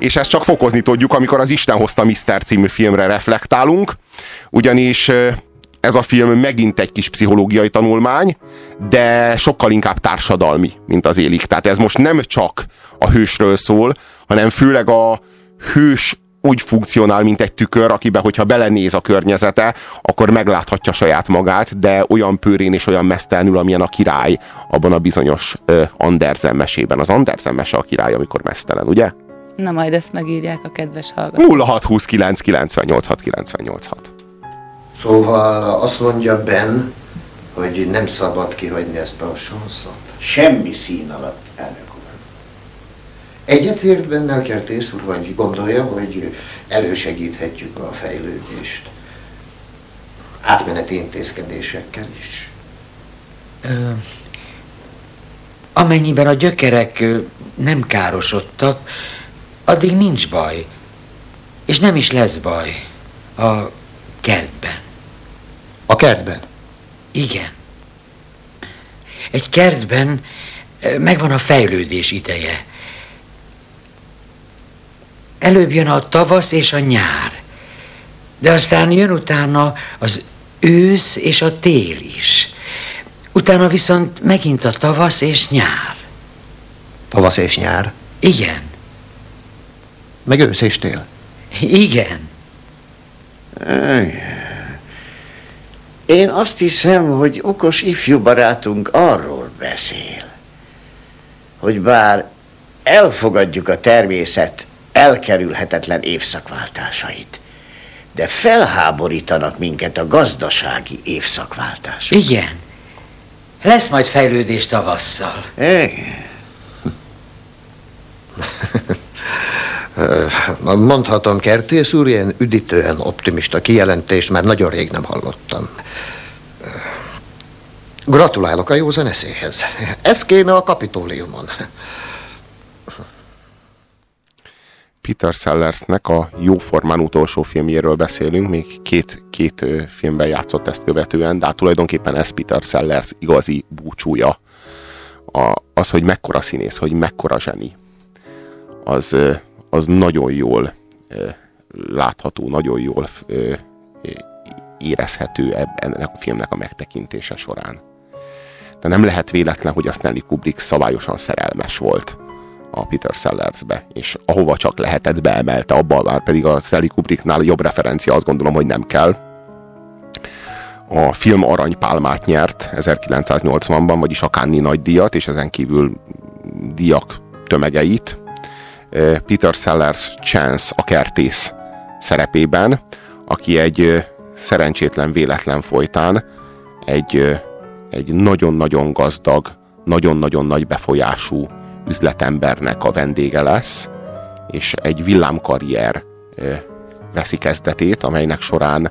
és ezt csak fokozni tudjuk, amikor az Isten hozta Mr. című filmre reflektálunk, ugyanis ez a film megint egy kis pszichológiai tanulmány, de sokkal inkább társadalmi, mint az élik. Tehát ez most nem csak a hősről szól, hanem főleg a hős úgy funkcionál, mint egy tükör, akiben, hogyha belenéz a környezete, akkor megláthatja saját magát, de olyan pőrén és olyan mesztelenül, amilyen a király abban a bizonyos Andersen mesében. Az Andersen mese a király, amikor mesztelen, ugye? Na majd ezt megírják a kedves hallgatók. 0629 98 986. Szóval azt mondja Ben, hogy nem szabad kihagyni ezt a sanszot. Semmi szín alatt, elnök úr. Egyetért bennel Kertész úr, vagy gondolja, hogy elősegíthetjük a fejlődést átmeneti intézkedésekkel is? Ö, amennyiben a gyökerek nem károsodtak, addig nincs baj. És nem is lesz baj a kertben. A kertben? Igen. Egy kertben ö, megvan a fejlődés ideje. Előbb jön a tavasz és a nyár. De aztán jön utána az ősz és a tél is. Utána viszont megint a tavasz és nyár. Tavasz és nyár? Igen, Meg ősz és tél? igen. Én azt hiszem, hogy okos ifjú barátunk arról beszél, hogy bár elfogadjuk a természet elkerülhetetlen évszakváltásait, de felháborítanak minket a gazdasági évszakváltások. Igen. Lesz majd fejlődés tavasszal. Igen. Mondhatom, Kertész úr, ilyen üdítően optimista kijelentést már nagyon rég nem hallottam. Gratulálok a józan eszéhez. Ez kéne a kapitóliumon. Peter Sellersnek a Jóformán utolsó filmjéről beszélünk, még két, két filmben játszott ezt követően, de hát tulajdonképpen ez Peter Sellers igazi búcsúja. A, az, hogy mekkora színész, hogy mekkora zseni, az, az nagyon jól látható, nagyon jól érezhető ennek a filmnek a megtekintése során. De nem lehet véletlen, hogy a Stanley Kubrick szabályosan szerelmes volt a Peter Sellersbe, és ahova csak lehetett beemelte, abban már pedig a Stanley Kubricknál jobb referencia azt gondolom, hogy nem kell. A film aranypálmát nyert 1980-ban, vagyis a Cannes nagy díjat, és ezen kívül díjak tömegeit. Peter Sellers Chance a kertész szerepében, aki egy szerencsétlen véletlen folytán egy, egy nagyon-nagyon gazdag, nagyon-nagyon nagy befolyású üzletembernek a vendége lesz, és egy villámkarrier veszi kezdetét, amelynek során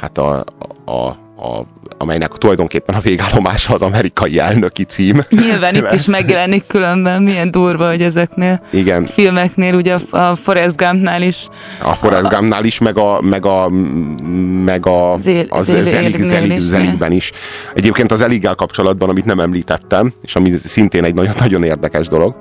hát a, a, a, a amelynek tulajdonképpen a végállomása az amerikai elnöki cím. Nyilván itt lesz. is megjelenik különben, milyen durva, hogy ezeknél Igen. filmeknél, ugye a- a Forrest Gumpnál is A Forrest Gumpnál is, meg a, meg a, meg a Zél- az Zél- Zelig, Zelig, is, Zeligben is. Egyébként az Eliggel kapcsolatban, amit nem említettem, és ami szintén egy nagyon, nagyon érdekes dolog,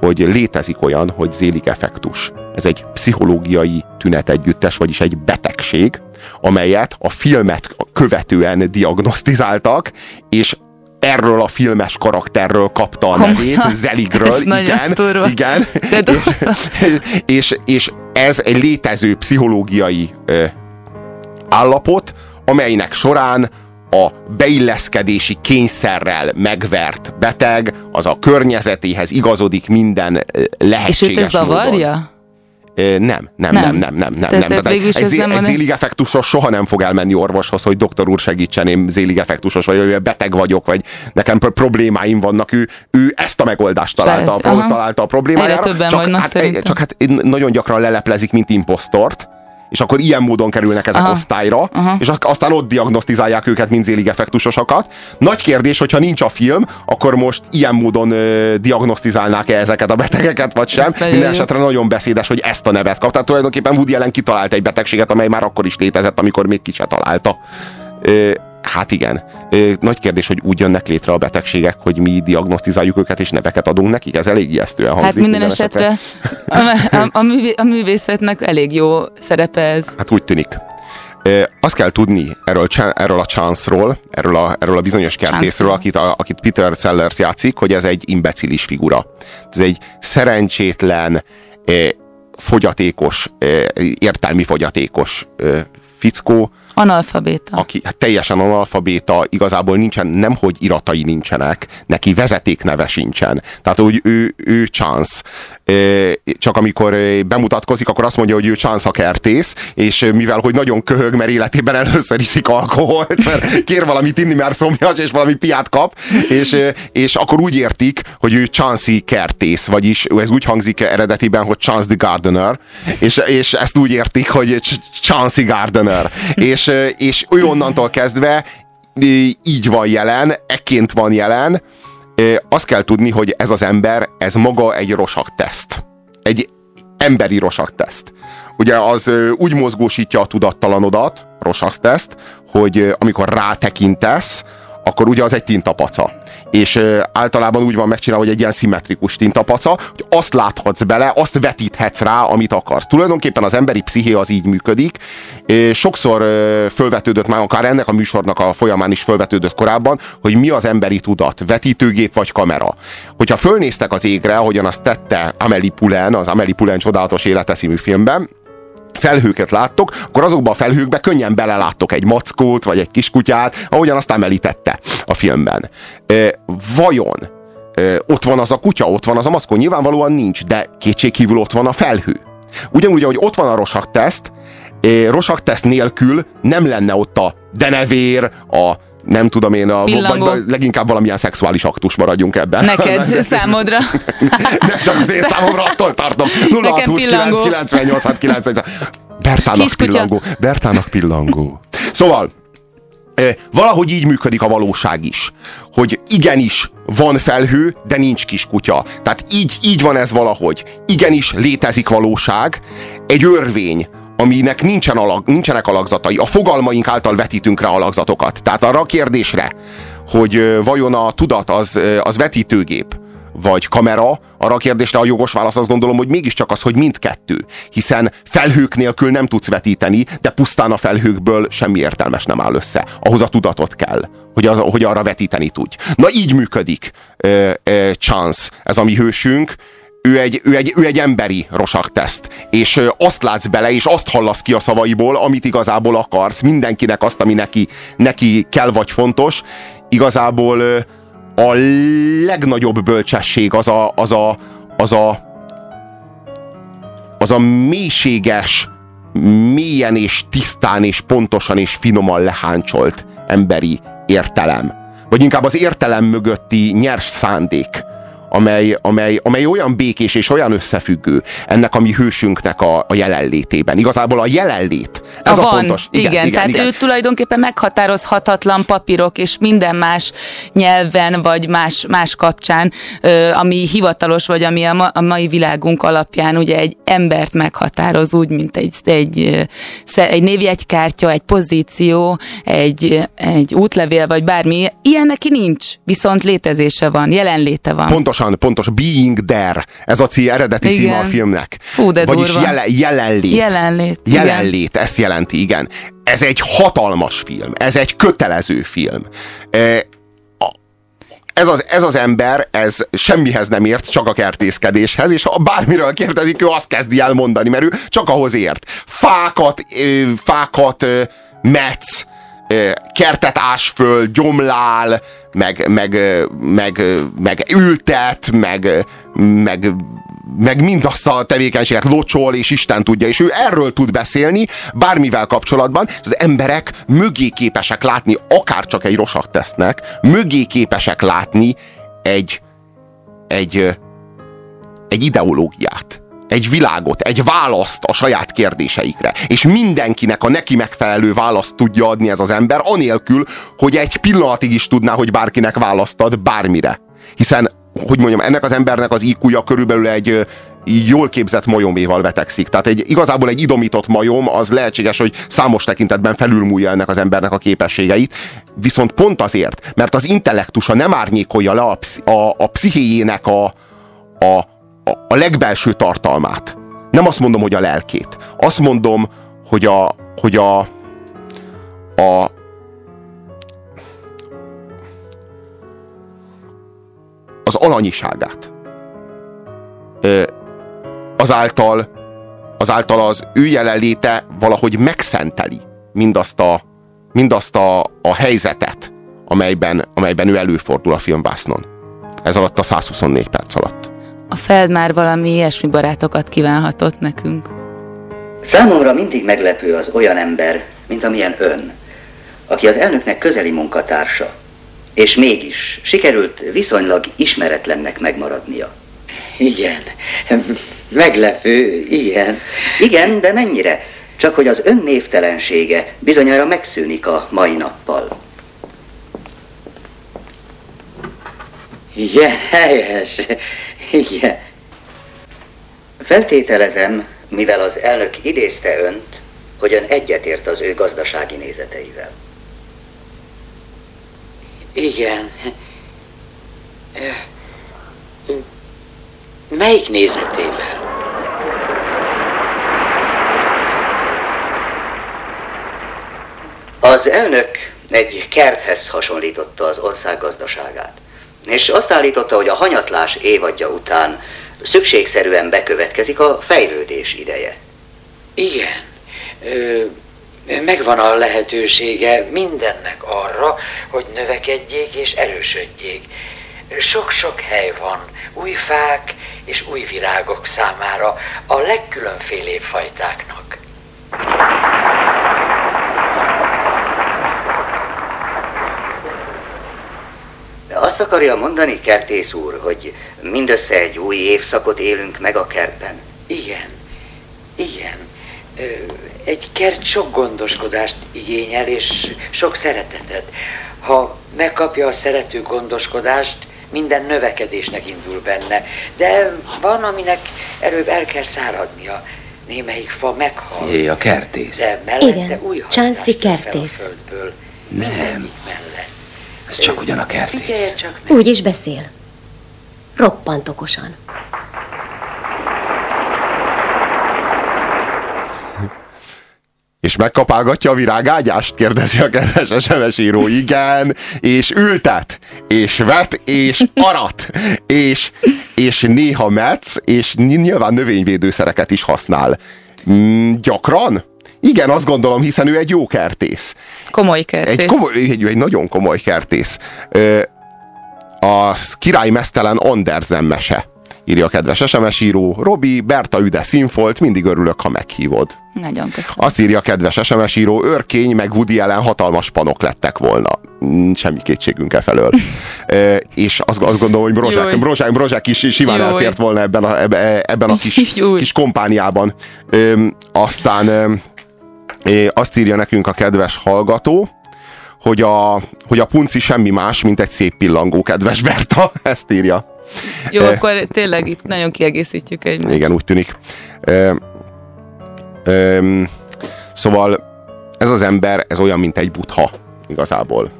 hogy létezik olyan, hogy zélig effektus. Ez egy pszichológiai tünetegyüttes, vagyis egy betegség, amelyet a filmet követően diagnosztizáltak, és erről a filmes karakterről kapta a Komolyan? nevét, Zeligről, Ez igen, igen, De és, és, és ez egy létező pszichológiai ö, állapot, amelynek során a beilleszkedési kényszerrel megvert beteg, az a környezetéhez igazodik minden ö, És lehetséges őt ez módon. zavarja? Ö, Nem, nem, nem, Nem. nem, nem, nem. Tehát- tehát végül is egy, ez nem egy a- zélig effektusos soha nem fog elmenni orvoshoz, hogy doktor úr segítsen, én zélig effektusos vagy, beteg vagyok, vagy nekem pro- problémáim vannak. Ő, ő ezt a megoldást találta, a, találta a problémájára. Többen csak, vannak hát, szerintem. csak hát nagyon gyakran leleplezik, mint impostort, és akkor ilyen módon kerülnek ezek Aha. osztályra, Aha. és az- aztán ott diagnosztizálják őket, mint zélig effektusosokat. Nagy kérdés, hogyha nincs a film, akkor most ilyen módon ö, diagnosztizálnák-e ezeket a betegeket, vagy sem. Ez nagyon Minden jó. esetre nagyon beszédes, hogy ezt a nevet kap. Tehát tulajdonképpen Woody Allen kitalált egy betegséget, amely már akkor is létezett, amikor még ki se találta. Ö, Hát igen. Nagy kérdés, hogy úgy jönnek létre a betegségek, hogy mi diagnosztizáljuk őket és neveket adunk nekik. Ez elég ijesztően hangzik. Hát minden, minden esetre, esetre. A, a, a művészetnek elég jó szerepe ez. Hát úgy tűnik. Azt kell tudni erről, erről a Chance-ról, erről a, erről a bizonyos kertészről, akit, a, akit Peter Sellers játszik, hogy ez egy imbecilis figura. Ez egy szerencsétlen, fogyatékos, értelmi fogyatékos fickó. Analfabéta. Aki hát teljesen analfabéta, igazából nincsen, nem hogy iratai nincsenek, neki vezetékneve sincsen. Tehát, hogy ő, ő Chance. Csak amikor bemutatkozik, akkor azt mondja, hogy ő Chance a kertész, és mivel, hogy nagyon köhög, mert életében először iszik alkoholt, mert kér valamit inni, mert szomjas, és valami piát kap, és, és akkor úgy értik, hogy ő Chancey kertész, vagyis ez úgy hangzik eredetiben, hogy Chance the Gardener, és, és ezt úgy értik, hogy Chancey Gardener. és, és ő onnantól kezdve így van jelen, ekként van jelen, azt kell tudni, hogy ez az ember, ez maga egy rosak teszt. Egy emberi rosak teszt. Ugye az úgy mozgósítja a tudattalanodat, rosak teszt, hogy amikor rátekintesz, akkor ugye az egy tintapaca. És általában úgy van megcsinálva, hogy egy ilyen szimmetrikus tintapaca, hogy azt láthatsz bele, azt vetíthetsz rá, amit akarsz. Tulajdonképpen az emberi psziché az így működik. Sokszor fölvetődött már, akár ennek a műsornak a folyamán is fölvetődött korábban, hogy mi az emberi tudat, vetítőgép vagy kamera. Hogyha fölnéztek az égre, ahogyan azt tette Amelie Pulen, az Amelie Pulen csodálatos élete filmben, felhőket láttok, akkor azokban a felhőkbe könnyen beleláttok egy mackót, vagy egy kiskutyát, ahogyan azt említette a filmben. Vajon ott van az a kutya, ott van az a mackó? Nyilvánvalóan nincs, de kétségkívül ott van a felhő. Ugyanúgy, ahogy ott van a rosak teszt, rosak teszt nélkül nem lenne ott a denevér, a nem tudom én, a, vagy, vagy leginkább valamilyen szexuális aktus maradjunk ebben. Neked, számodra. nem csak az én számomra, attól tartom. 0629 98 98 Bertának Kiskutya. pillangó. Bertának pillangó. Szóval, valahogy így működik a valóság is. Hogy igenis van felhő, de nincs kiskutya. Tehát így, így van ez valahogy. Igenis létezik valóság, egy örvény, aminek nincsen alag, nincsenek alakzatai. A fogalmaink által vetítünk rá alakzatokat. Tehát arra a kérdésre, hogy vajon a tudat az, az vetítőgép, vagy kamera, arra a kérdésre a jogos válasz azt gondolom, hogy mégiscsak az, hogy mindkettő. Hiszen felhők nélkül nem tudsz vetíteni, de pusztán a felhőkből semmi értelmes nem áll össze. Ahhoz a tudatot kell, hogy, az, hogy arra vetíteni tudj. Na így működik uh, uh, Chance, ez a mi hősünk, ő egy, ő egy, ő egy emberi teszt, és azt látsz bele, és azt hallasz ki a szavaiból, amit igazából akarsz, mindenkinek azt, ami neki, neki kell vagy fontos. Igazából a legnagyobb bölcsesség az a, az a, az a, az a mélységes, mélyen és tisztán és pontosan és finoman leháncsolt emberi értelem. Vagy inkább az értelem mögötti nyers szándék amely, amely, amely olyan békés és olyan összefüggő ennek a mi hősünknek a, a jelenlétében. Igazából a jelenlét. Ez a, a fontos. Igen, igen, igen tehát igen. ő tulajdonképpen meghatározhatatlan papírok és minden más nyelven vagy más, más kapcsán, ami hivatalos, vagy ami a, ma, a mai világunk alapján ugye egy embert meghatároz úgy, mint egy, egy, egy névjegykártya, egy pozíció, egy, egy útlevél, vagy bármi. Ilyen neki nincs, viszont létezése van, jelenléte van. Pontosan pontosan, pontos, Being There, ez a cí, eredeti igen. címe a filmnek. Fú, de Vagyis jele, jelenlét. Jelenlét. Jelenlét, igen. ezt jelenti, igen. Ez egy hatalmas film, ez egy kötelező film. E, ez az, ez az ember, ez semmihez nem ért, csak a kertészkedéshez, és ha bármiről kérdezik, ő azt kezdi el mondani, mert ő csak ahhoz ért. Fákat, fákat metsz, kertet ás föl, gyomlál, meg, meg, meg, meg ültet, meg, meg, meg mindazt a tevékenységet locsol, és Isten tudja, és ő erről tud beszélni bármivel kapcsolatban, az emberek mögé képesek látni, akár csak egy rosak tesznek, mögé képesek látni egy, egy, egy ideológiát egy világot, egy választ a saját kérdéseikre. És mindenkinek a neki megfelelő választ tudja adni ez az ember, anélkül, hogy egy pillanatig is tudná, hogy bárkinek választad bármire. Hiszen hogy mondjam, ennek az embernek az IQ-ja körülbelül egy jól képzett majoméval vetekszik. Tehát egy, igazából egy idomított majom az lehetséges, hogy számos tekintetben felülmúlja ennek az embernek a képességeit, viszont pont azért, mert az intellektusa nem árnyékolja le a, a, a pszichéjének a, a, a legbelső tartalmát. Nem azt mondom, hogy a lelkét. Azt mondom, hogy a, hogy a, a az alanyiságát. Azáltal, azáltal az ő jelenléte valahogy megszenteli mindazt a, mindazt a, a helyzetet, amelyben, amelyben ő előfordul a filmvásznon. Ez alatt a 124 perc alatt. A Feld már valami ilyesmi barátokat kívánhatott nekünk. Számomra mindig meglepő az olyan ember, mint amilyen ön, aki az elnöknek közeli munkatársa, és mégis sikerült viszonylag ismeretlennek megmaradnia. Igen, meglepő, igen. Igen, de mennyire? Csak hogy az ön névtelensége bizonyára megszűnik a mai nappal. Igen, helyes. Igen. Feltételezem, mivel az elnök idézte önt, hogy ön egyetért az ő gazdasági nézeteivel. Igen. Melyik nézetével? Az elnök egy kerthez hasonlította az ország gazdaságát, és azt állította, hogy a hanyatlás évadja után szükségszerűen bekövetkezik a fejlődés ideje. Igen. Ö, megvan a lehetősége mindennek arra, hogy növekedjék és erősödjék. Sok-sok hely van, új fák és új virágok számára, a legkülönfélébb fajtáknak. De azt akarja mondani, kertész úr, hogy mindössze egy új évszakot élünk meg a kertben? Igen, igen. Egy kert sok gondoskodást igényel, és sok szeretetet. Ha megkapja a szerető gondoskodást, minden növekedésnek indul benne. De van, aminek előbb el kell száradnia. Némelyik fa meghal. Jé, a kertész. De mellette Igen, új Csánszi kertész. a földből. Nem. Mellett. Ez csak ugyan a Figyelj kertész. csak meg. Úgy is beszél. Roppant okosan. És megkapálgatja a virágágyást? Kérdezi a kedves SMS író. Igen, és ültet, és vet, és arat, és, és néha metsz, és nyilván növényvédőszereket is használ. Mm, gyakran? Igen, azt gondolom, hiszen ő egy jó kertész. Komoly kertész. Egy, komoly, egy, egy nagyon komoly kertész. A király mesztelen Andersen mese. Írja a kedves SMS író. Robi, Berta üde színfolt, mindig örülök, ha meghívod. Nagyon köszönöm. Azt írja a kedves SMS író, Örkény meg Woody ellen hatalmas panok lettek volna. Mm, Semmi kétségünk e felől. e, és azt, azt gondolom, hogy Brozsák. Brozsák, Brozsák is simán Júj. elfért volna ebben a, ebbe- ebben a kis, Júj. kis kompániában. E, aztán azt írja nekünk a kedves hallgató, hogy a, hogy a punci semmi más, mint egy szép pillangó, kedves Berta. Ezt írja. Jó, akkor tényleg itt nagyon kiegészítjük egymást. Igen, úgy tűnik. Ö, ö, szóval ez az ember, ez olyan, mint egy butha igazából.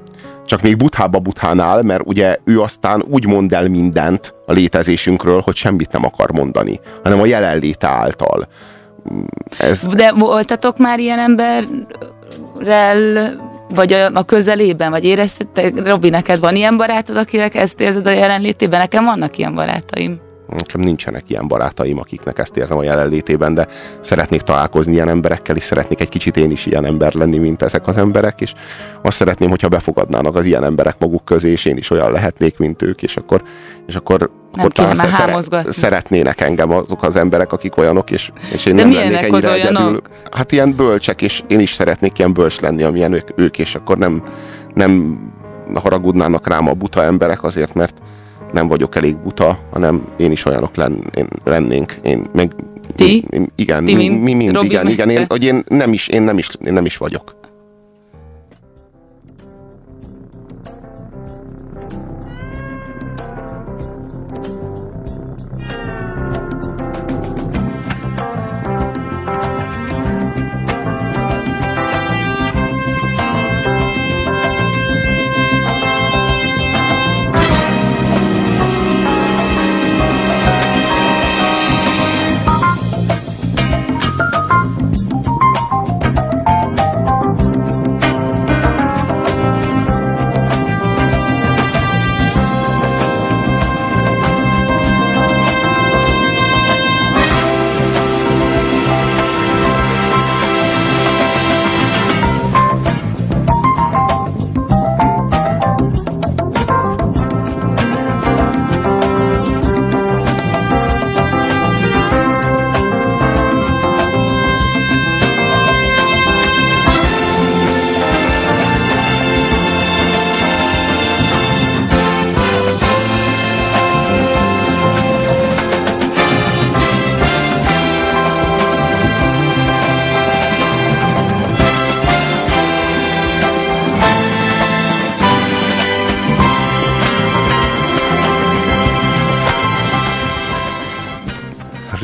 Csak még buthába buthánál, mert ugye ő aztán úgy mond el mindent a létezésünkről, hogy semmit nem akar mondani, hanem a jelenléte által. Ez, De voltatok már ilyen emberrel, vagy a, a közelében, vagy éreztetek, Robi, neked van ilyen barátod, akinek ezt érzed a jelenlétében? Nekem vannak ilyen barátaim. Nekem nincsenek ilyen barátaim, akiknek ezt érzem a jelenlétében, de szeretnék találkozni ilyen emberekkel, és szeretnék egy kicsit én is ilyen ember lenni, mint ezek az emberek, és azt szeretném, hogyha befogadnának az ilyen emberek maguk közé, és én is olyan lehetnék, mint ők, és akkor, és akkor, akkor kéne talán szere- szeretnének engem azok az emberek, akik olyanok, és, és én De nem lennék ennyire egyedül. olyanok? Hát ilyen bölcsek, és én is szeretnék ilyen bölcs lenni, amilyen ők, ők és akkor nem, nem haragudnának rám a buta emberek azért, mert nem vagyok elég buta, hanem én is olyanok len, én, lennénk. Én meg, Ti? Én, igen, Ti, mi, mi mind, Robi igen, igen, én, hogy én nem is, én nem is, én nem is vagyok.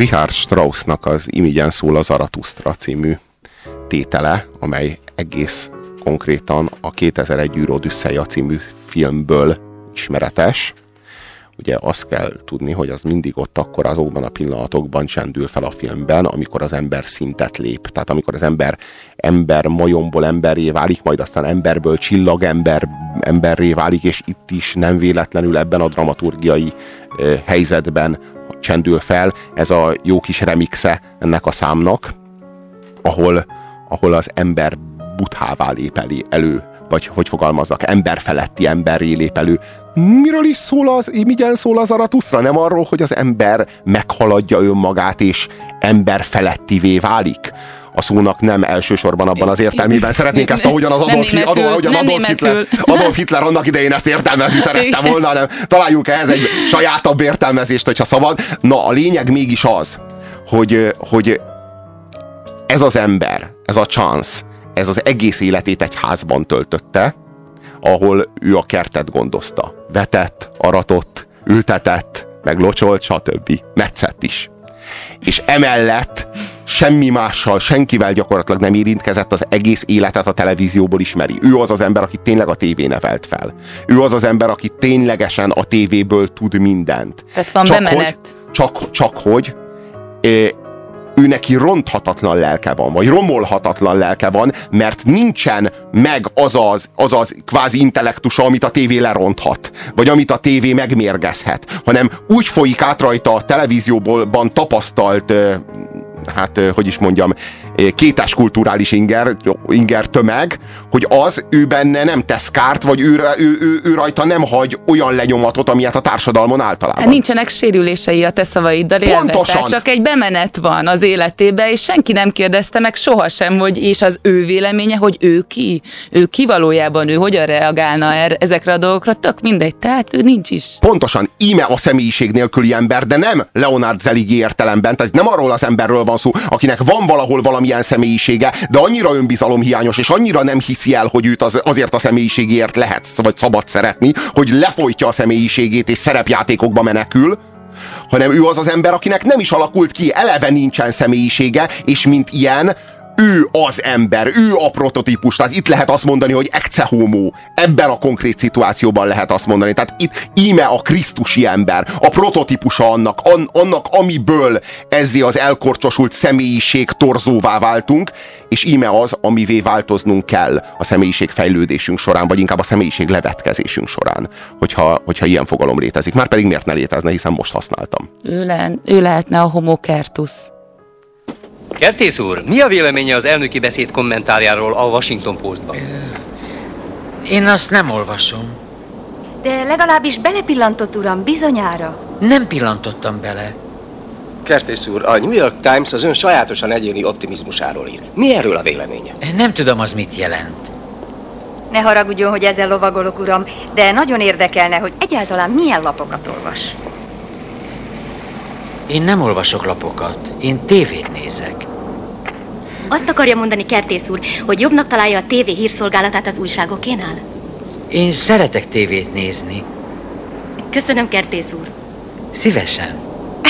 Richard Straussnak az Imigyen szól a Zaratustra című tétele, amely egész konkrétan a 2001 űr Odüsszeja című filmből ismeretes. Ugye azt kell tudni, hogy az mindig ott akkor azokban a pillanatokban csendül fel a filmben, amikor az ember szintet lép. Tehát amikor az ember ember majomból emberré válik, majd aztán emberből csillag ember, emberré válik, és itt is nem véletlenül ebben a dramaturgiai eh, helyzetben csendül fel. Ez a jó kis remixe ennek a számnak, ahol, ahol az ember buthává lép elő, vagy hogy fogalmazzak, emberfeletti emberré lép elő. Miről is szól az, migyen szól az Aratuszra? Nem arról, hogy az ember meghaladja önmagát, és emberfelettivé válik? A szónak nem elsősorban abban az értelmében. Szeretnénk ezt ahogyan az Adolf, németül, ahogyan Adolf, Hitler, Adolf Hitler annak idején ezt értelmezni szerette volna, hanem találjunk ehhez egy sajátabb értelmezést, hogyha szabad. Na, a lényeg mégis az, hogy, hogy ez az ember, ez a chance, ez az egész életét egy házban töltötte, ahol ő a kertet gondozta. Vetett, aratott, ültetett, meg locsolt, stb. Metszett is. És emellett semmi mással, senkivel gyakorlatilag nem érintkezett, az egész életet a televízióból ismeri. Ő az az ember, aki tényleg a tévé nevelt fel. Ő az az ember, aki ténylegesen a tévéből tud mindent. Tehát van csak bemenet. Hogy, csak, csak hogy ő neki ronthatatlan lelke van, vagy romolhatatlan lelke van, mert nincsen meg az az, az, az kvázi intellektusa, amit a tévé leronthat, vagy amit a tévé megmérgezhet, hanem úgy folyik át rajta a televízióban tapasztalt hát hogy is mondjam, kétes kulturális inger, inger tömeg, hogy az ő benne nem tesz kárt, vagy ő, ő, ő, ő rajta nem hagy olyan lenyomatot, amilyet a társadalmon általában. Hát nincsenek sérülései a te szavaiddal Pontosan. csak egy bemenet van az életébe, és senki nem kérdezte meg sohasem, hogy és az ő véleménye, hogy ő ki, ő ki valójában, ő hogyan reagálna er, ezekre a dolgokra, tök mindegy, tehát ő nincs is. Pontosan, íme a személyiség nélküli ember, de nem Leonard Zeligi értelemben, tehát nem arról az emberről van szó, akinek van valahol valamilyen személyisége, de annyira önbizalomhiányos, és annyira nem hiszi el, hogy őt az, azért a személyiségért lehet, vagy szabad szeretni, hogy lefolytja a személyiségét, és szerepjátékokba menekül, hanem ő az az ember, akinek nem is alakult ki, eleve nincsen személyisége, és mint ilyen ő az ember, ő a prototípus, tehát itt lehet azt mondani, hogy ecce homo. Ebben a konkrét szituációban lehet azt mondani. Tehát itt íme a krisztusi ember, a prototípusa annak, an, annak amiből ezzé az elkorcsosult személyiség torzóvá váltunk, és íme az, amivé változnunk kell a személyiség fejlődésünk során, vagy inkább a személyiség levetkezésünk során, hogyha, hogyha ilyen fogalom létezik. Már pedig miért ne létezne, hiszen most használtam. Ő, le, ő lehetne a homo kertus. Kertész úr, mi a véleménye az elnöki beszéd kommentárjáról a Washington Postban? Én azt nem olvasom. De legalábbis belepillantott, uram, bizonyára. Nem pillantottam bele. Kertész úr, a New York Times az ön sajátosan egyéni optimizmusáról ír. Mi erről a véleménye? Nem tudom, az mit jelent. Ne haragudjon, hogy ezzel lovagolok, uram, de nagyon érdekelne, hogy egyáltalán milyen lapokat olvas. Én nem olvasok lapokat, én tévét nézek. Azt akarja mondani Kertész úr, hogy jobbnak találja a tévé hírszolgálatát az újságokénál? Én szeretek tévét nézni. Köszönöm, Kertész úr. Szívesen.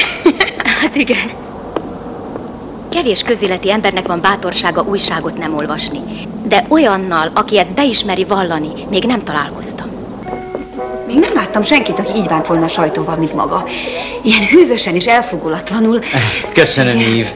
hát igen. Kevés közéleti embernek van bátorsága újságot nem olvasni. De olyannal, aki ezt beismeri vallani, még nem találkoztam. Még nem láttam senkit, aki így bánt volna a sajtóval, mint maga. Ilyen hűvösen és elfogulatlanul. Köszönöm, Ív.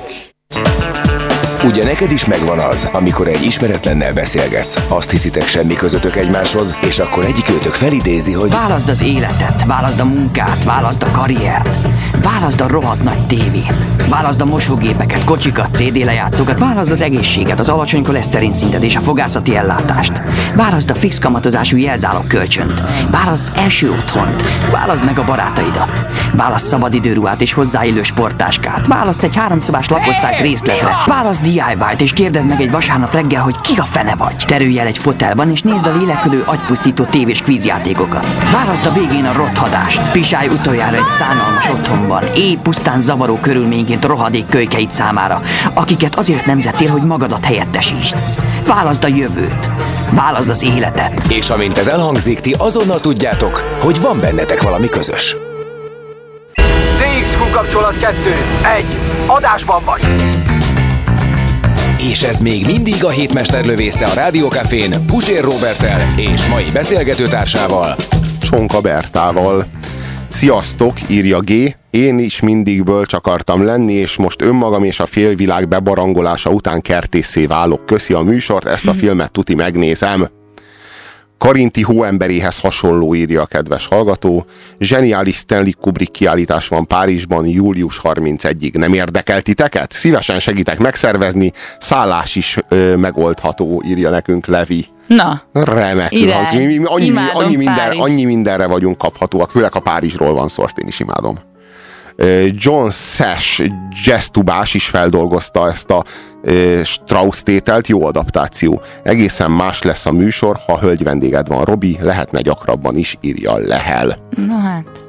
Ugye neked is megvan az, amikor egy ismeretlennel beszélgetsz. Azt hiszitek semmi közöttök egymáshoz, és akkor egyik őtök felidézi, hogy Válaszd az életet, válaszd a munkát, válaszd a karriert, válaszd a rohadt nagy tévét, válaszd a mosógépeket, kocsikat, CD lejátszókat, válaszd az egészséget, az alacsony koleszterin szintet és a fogászati ellátást. Válaszd a fix kamatozású jelzálog kölcsönt. Válaszd első otthont. Válaszd meg a barátaidat. Válaszd szabadidőruhát és hozzáillő sportáskát. Válaszd egy háromszobás lakosztályt részletre. Válaszd DIY-t és kérdezd meg egy vasárnap reggel, hogy ki a fene vagy. Terülj el egy fotelban és nézd a lélekülő agypusztító tévés kvízjátékokat. Válaszd a végén a rothadást. Pisálj utoljára egy szánalmas otthonban. Éj pusztán zavaró körülményként rohadék kölykeit számára, akiket azért nemzettél, hogy magadat helyettesítsd. Válaszd a jövőt. Válaszd az életet. És amint ez elhangzik, ti azonnal tudjátok, hogy van bennetek valami közös. TX Hangkapcsolat 2. 1. Adásban vagy. És ez még mindig a hétmesterlövésze a Rádiókafén Pusér Robertel és mai beszélgetőtársával, Csonka Bertával. Sziasztok, írja G. Én is mindig bölcs akartam lenni, és most önmagam és a félvilág bebarangolása után kertészé válok. Köszi a műsort, ezt a filmet tuti megnézem. Karinti hóemberéhez hasonló írja a kedves hallgató. Zseniális Stanley Kubrick kiállítás van Párizsban július 31-ig. Nem érdekel titeket? Szívesen segítek megszervezni. Szállás is ö, megoldható, írja nekünk Levi. Na, Remekül hangzik. Mi, mi, annyi, mi, annyi, minden, Párizs. annyi mindenre vagyunk kaphatóak, főleg a Párizsról van szó, azt én is imádom. John Sash jazztubás is feldolgozta ezt a Strauss tételt, jó adaptáció. Egészen más lesz a műsor, ha hölgy vendéged van, Robi, lehetne gyakrabban is, írja Lehel. na hát.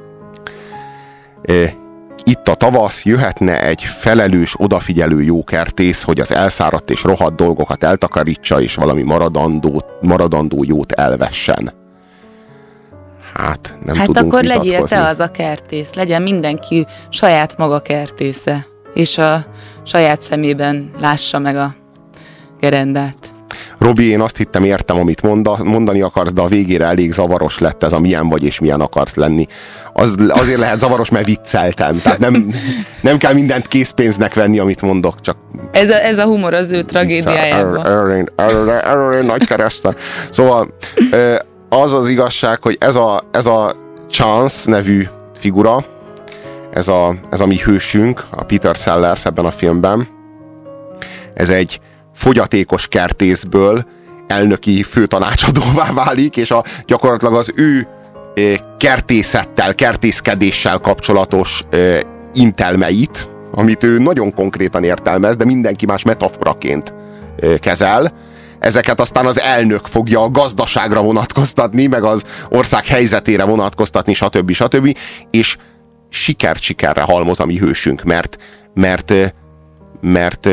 Itt a tavasz, jöhetne egy felelős, odafigyelő jókertész, hogy az elszáradt és rohadt dolgokat eltakarítsa, és valami maradandó, maradandó jót elvessen. Hát, nem hát tudunk akkor legyél te az a kertész. Legyen mindenki saját maga kertésze. És a saját szemében lássa meg a gerendát. Robi, én azt hittem, értem, amit monda, mondani akarsz, de a végére elég zavaros lett ez a milyen vagy és milyen akarsz lenni. Az, azért lehet zavaros, mert vicceltem. Tehát nem, nem kell mindent készpénznek venni, amit mondok, csak Ez a, ez a humor az ő tragédiájában. Nagy keresztel. Szóval az az igazság, hogy ez a, ez a Chance nevű figura, ez a, ez a mi hősünk, a Peter Sellers ebben a filmben, ez egy fogyatékos kertészből elnöki főtanácsadóvá válik, és a, gyakorlatilag az ő ö, kertészettel, kertészkedéssel kapcsolatos ö, intelmeit, amit ő nagyon konkrétan értelmez, de mindenki más metaforaként ö, kezel, ezeket aztán az elnök fogja a gazdaságra vonatkoztatni, meg az ország helyzetére vonatkoztatni, stb. stb. És sikert sikerre halmoz a mi hősünk, mert, mert, mert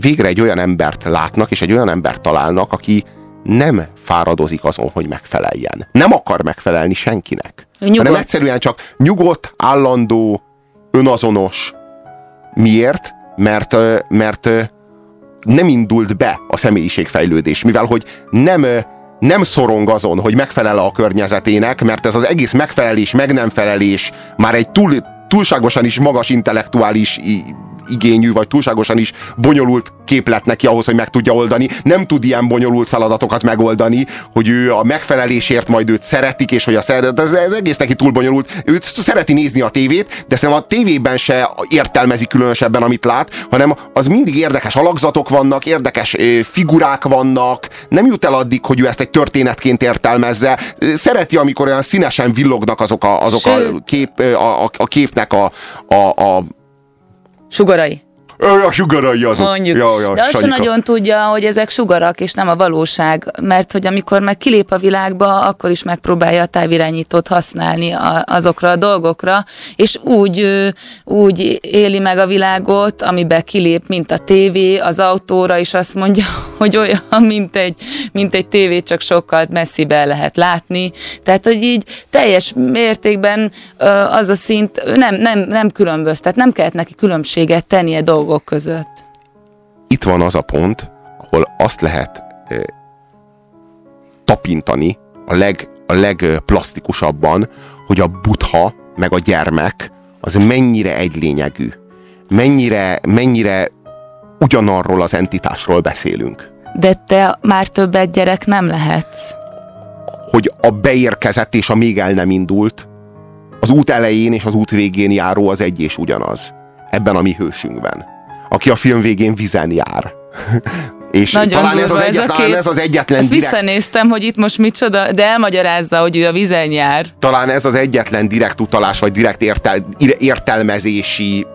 végre egy olyan embert látnak, és egy olyan embert találnak, aki nem fáradozik azon, hogy megfeleljen. Nem akar megfelelni senkinek. Nyugodt. Hanem egyszerűen csak nyugodt, állandó, önazonos. Miért? Mert, mert nem indult be a személyiségfejlődés, mivel hogy nem, nem szorong azon, hogy megfelel a környezetének, mert ez az egész megfelelés, meg nem felelés már egy túl, túlságosan is magas intellektuális igényű, vagy túlságosan is bonyolult képlet neki ahhoz, hogy meg tudja oldani. Nem tud ilyen bonyolult feladatokat megoldani, hogy ő a megfelelésért majd őt szeretik, és hogy a szeret, ez, ez egész neki túl bonyolult. Ő szereti nézni a tévét, de szerintem a tévében se értelmezi különösebben, amit lát, hanem az mindig érdekes alakzatok vannak, érdekes figurák vannak, nem jut el addig, hogy ő ezt egy történetként értelmezze. Szereti, amikor olyan színesen villognak azok a, azok a, kép, a, a, a képnek a, a, a Sugarai. Ö, A sugarai azok. Mondjuk. Ja, ja, De azt sem nagyon tudja, hogy ezek sugarak, és nem a valóság. Mert hogy amikor meg kilép a világba, akkor is megpróbálja a távirányítót használni a, azokra a dolgokra, és úgy, úgy éli meg a világot, amiben kilép, mint a tévé, az autóra, és azt mondja, hogy olyan, mint egy, mint egy tévé, csak sokkal messzibe lehet látni. Tehát, hogy így teljes mértékben az a szint nem, nem, nem különböztet, nem kellett neki különbséget tennie dolgok között. Itt van az a pont, ahol azt lehet ö, tapintani a, leg, a legplastikusabban, hogy a butha meg a gyermek az mennyire egylényegű. Mennyire, mennyire ugyanarról az entitásról beszélünk. De te már többet gyerek nem lehetsz. hogy a beérkezett és a még el nem indult, az út elején és az út végén járó az egy és ugyanaz. Ebben a mi hősünkben. Aki a film végén vizen jár. és Nagyon talán ez, az egyet, a talán ez az egyetlen Ezt direkt, visszanéztem, hogy itt most micsoda, de elmagyarázza, hogy ő a vizen jár. talán ez az egyetlen direkt utalás, vagy direkt értel, értelmezési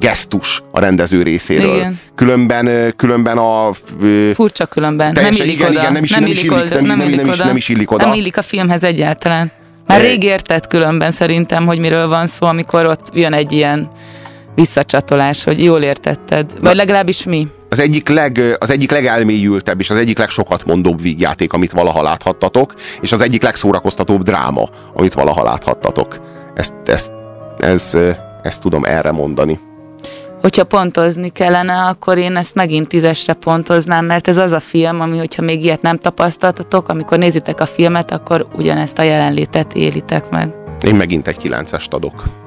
gesztus a rendező részéről. Igen. Különben, különben a Furcsa különben. Teljesen, nem illik igen, oda. igen, nem is- nem is illik, oda, nem- nem- nem is- oda. nem is illik oda. Nem illik a filmhez egyáltalán. Már rég értett különben szerintem, hogy miről van szó, amikor ott jön egy ilyen visszacsatolás, hogy jól értetted. Vagy legalábbis mi. az egyik, leg, az egyik legelmélyültebb és az egyik legsokat mondóbb vígjáték, amit valaha láthattatok, és az egyik legszórakoztatóbb dráma, amit valaha láthattatok. ezt, ezt, ez, ezt tudom erre mondani. Hogyha pontozni kellene, akkor én ezt megint tízesre pontoznám, mert ez az a film, ami, hogyha még ilyet nem tapasztaltatok, amikor nézitek a filmet, akkor ugyanezt a jelenlétet élitek meg. Én megint egy kilencest adok.